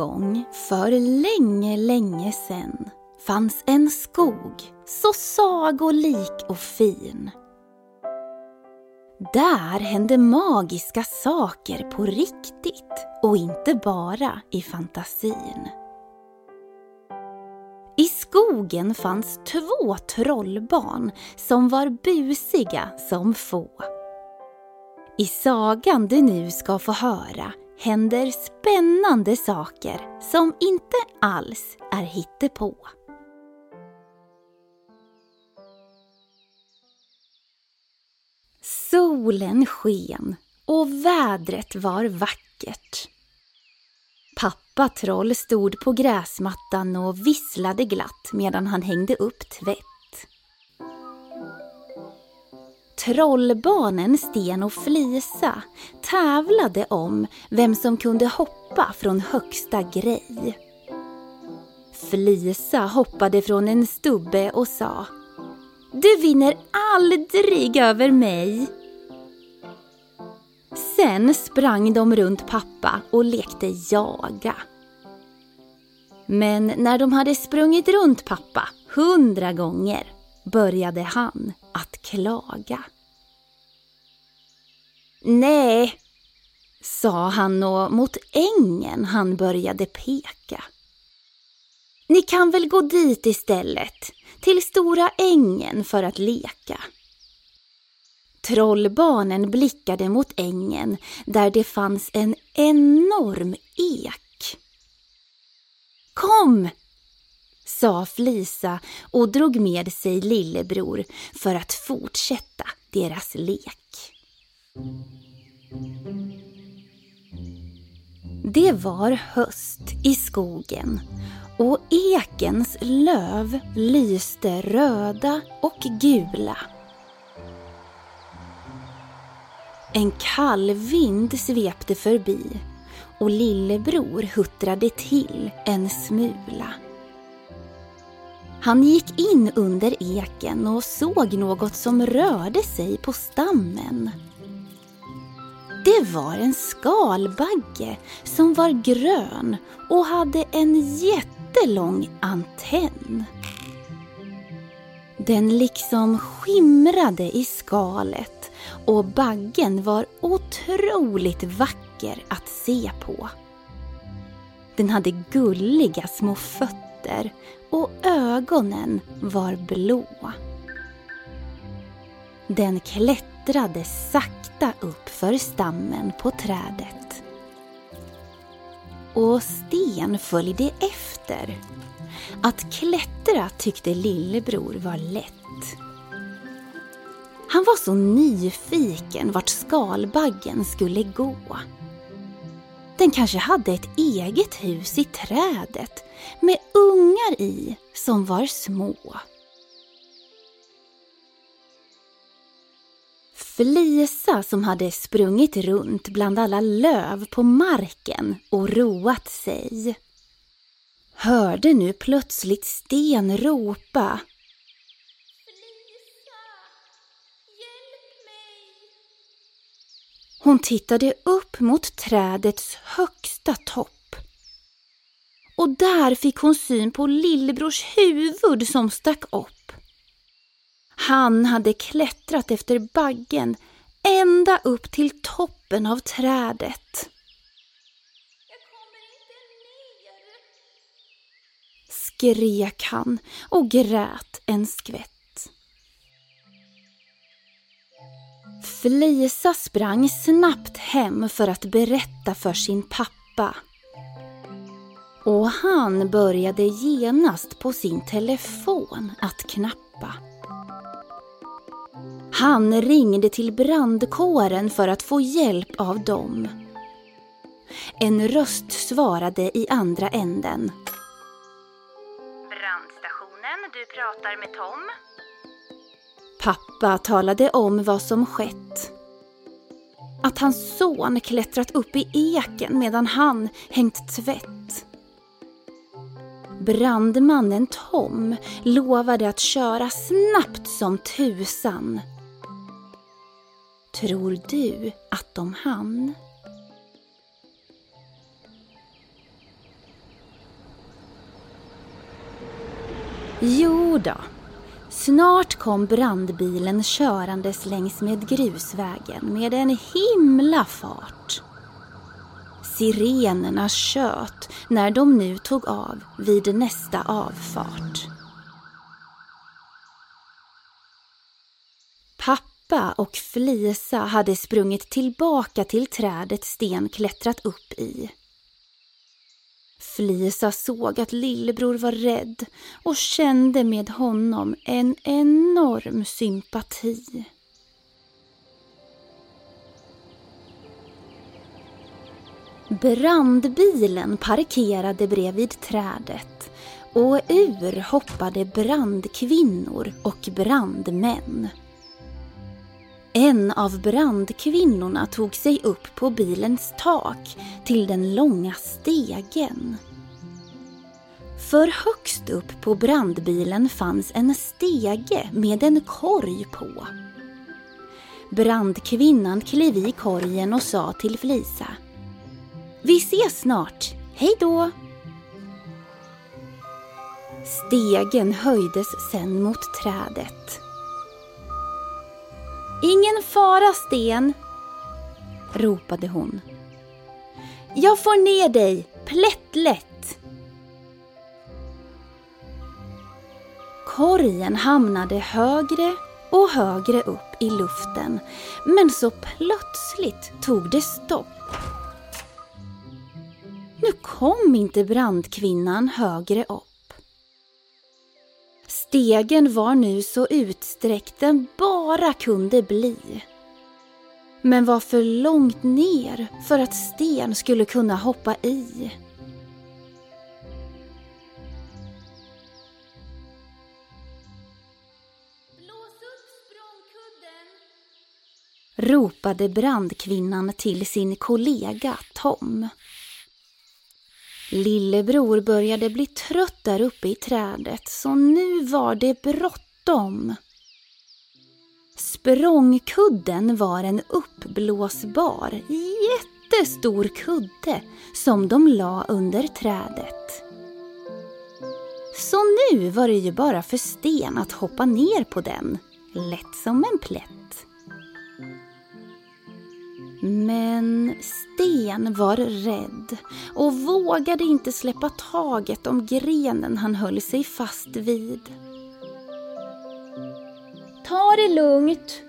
Gång för länge, länge sedan fanns en skog så sagolik och fin. Där hände magiska saker på riktigt och inte bara i fantasin. I skogen fanns två trollbarn som var busiga som få. I sagan du nu ska få höra händer spännande saker som inte alls är hittepå. Solen sken och vädret var vackert. Pappa Troll stod på gräsmattan och visslade glatt medan han hängde upp tvätt. Trollbarnen Sten och Flisa tävlade om vem som kunde hoppa från högsta grej. Flisa hoppade från en stubbe och sa Du vinner aldrig över mig. Sen sprang de runt pappa och lekte jaga. Men när de hade sprungit runt pappa hundra gånger började han att klaga. Nej, sa han och mot ängen han började peka. Ni kan väl gå dit istället, till stora ängen för att leka. Trollbarnen blickade mot ängen där det fanns en enorm ek. Kom, sa Flisa och drog med sig lillebror för att fortsätta deras lek. Det var höst i skogen och ekens löv lyste röda och gula. En kall vind svepte förbi och lillebror huttrade till en smula. Han gick in under eken och såg något som rörde sig på stammen. Det var en skalbagge som var grön och hade en jättelång antenn. Den liksom skimrade i skalet och baggen var otroligt vacker att se på. Den hade gulliga små fötter och ögonen var blå. Den klättrade sakta upp för stammen på trädet. Och Sten följde efter. Att klättra tyckte lillebror var lätt. Han var så nyfiken vart skalbaggen skulle gå. Den kanske hade ett eget hus i trädet med ungar i som var små. Flisa som hade sprungit runt bland alla löv på marken och roat sig. Hörde nu plötsligt Sten ropa. Hon tittade upp mot trädets högsta topp. Och där fick hon syn på lillebrors huvud som stack upp. Han hade klättrat efter baggen ända upp till toppen av trädet. Skrek han och grät en skvätt. Flisa sprang snabbt hem för att berätta för sin pappa. Och han började genast på sin telefon att knappa. Han ringde till brandkåren för att få hjälp av dem. En röst svarade i andra änden. Brandstationen, du pratar med Tom. Pappa talade om vad som skett. Att hans son klättrat upp i eken medan han hängt tvätt. Brandmannen Tom lovade att köra snabbt som tusan. Tror du att de hann? Jo då. Snart kom brandbilen körandes längs med grusvägen med en himla fart. Sirenerna tjöt när de nu tog av vid nästa avfart. Pappa och Flisa hade sprungit tillbaka till trädet Sten klättrat upp i. Flisa såg att lillebror var rädd och kände med honom en enorm sympati. Brandbilen parkerade bredvid trädet och ur hoppade brandkvinnor och brandmän. En av brandkvinnorna tog sig upp på bilens tak till den långa stegen. För högst upp på brandbilen fanns en stege med en korg på. Brandkvinnan klev i korgen och sa till Flisa. Vi ses snart, hej då! Stegen höjdes sen mot trädet. Ingen fara, Sten, ropade hon. Jag får ner dig plättlätt. Korgen hamnade högre och högre upp i luften men så plötsligt tog det stopp. Nu kom inte brandkvinnan högre upp. Stegen var nu så utsträckt den bara kunde bli. Men var för långt ner för att Sten skulle kunna hoppa i. Blås upp språngkudden! ropade brandkvinnan till sin kollega Tom. Lillebror började bli trött där uppe i trädet så nu var det bråttom. Språngkudden var en uppblåsbar, jättestor kudde som de la under trädet. Så nu var det ju bara för Sten att hoppa ner på den, lätt som en plätt. Men Sten var rädd och vågade inte släppa taget om grenen han höll sig fast vid. Ta det lugnt,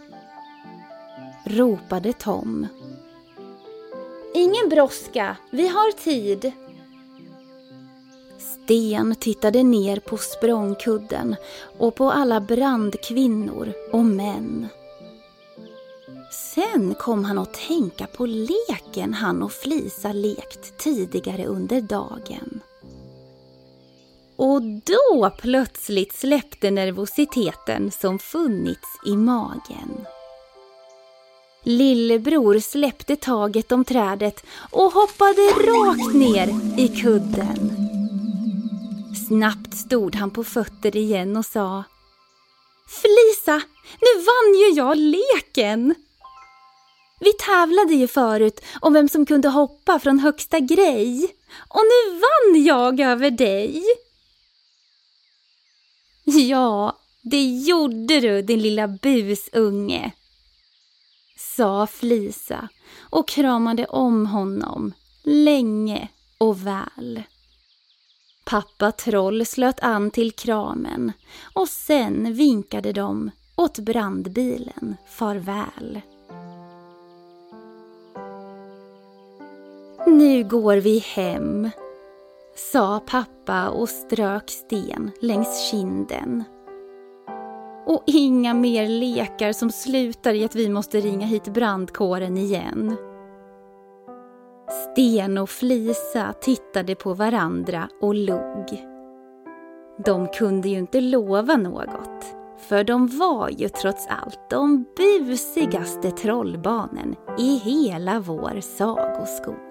ropade Tom. Ingen brådska, vi har tid. Sten tittade ner på språngkudden och på alla brandkvinnor och män. Sen kom han att tänka på leken han och Flisa lekt tidigare under dagen. Och då plötsligt släppte nervositeten som funnits i magen. Lillebror släppte taget om trädet och hoppade rakt ner i kudden. Snabbt stod han på fötter igen och sa Flisa, nu vann ju jag leken! Vi tävlade ju förut om vem som kunde hoppa från högsta grej. Och nu vann jag över dig. Ja, det gjorde du din lilla busunge, sa Flisa och kramade om honom länge och väl. Pappa Troll slöt an till kramen och sen vinkade de åt brandbilen farväl. Nu går vi hem, sa pappa och strök sten längs kinden. Och inga mer lekar som slutar i att vi måste ringa hit brandkåren igen. Sten och Flisa tittade på varandra och log. De kunde ju inte lova något, för de var ju trots allt de busigaste trollbarnen i hela vår sagoskog.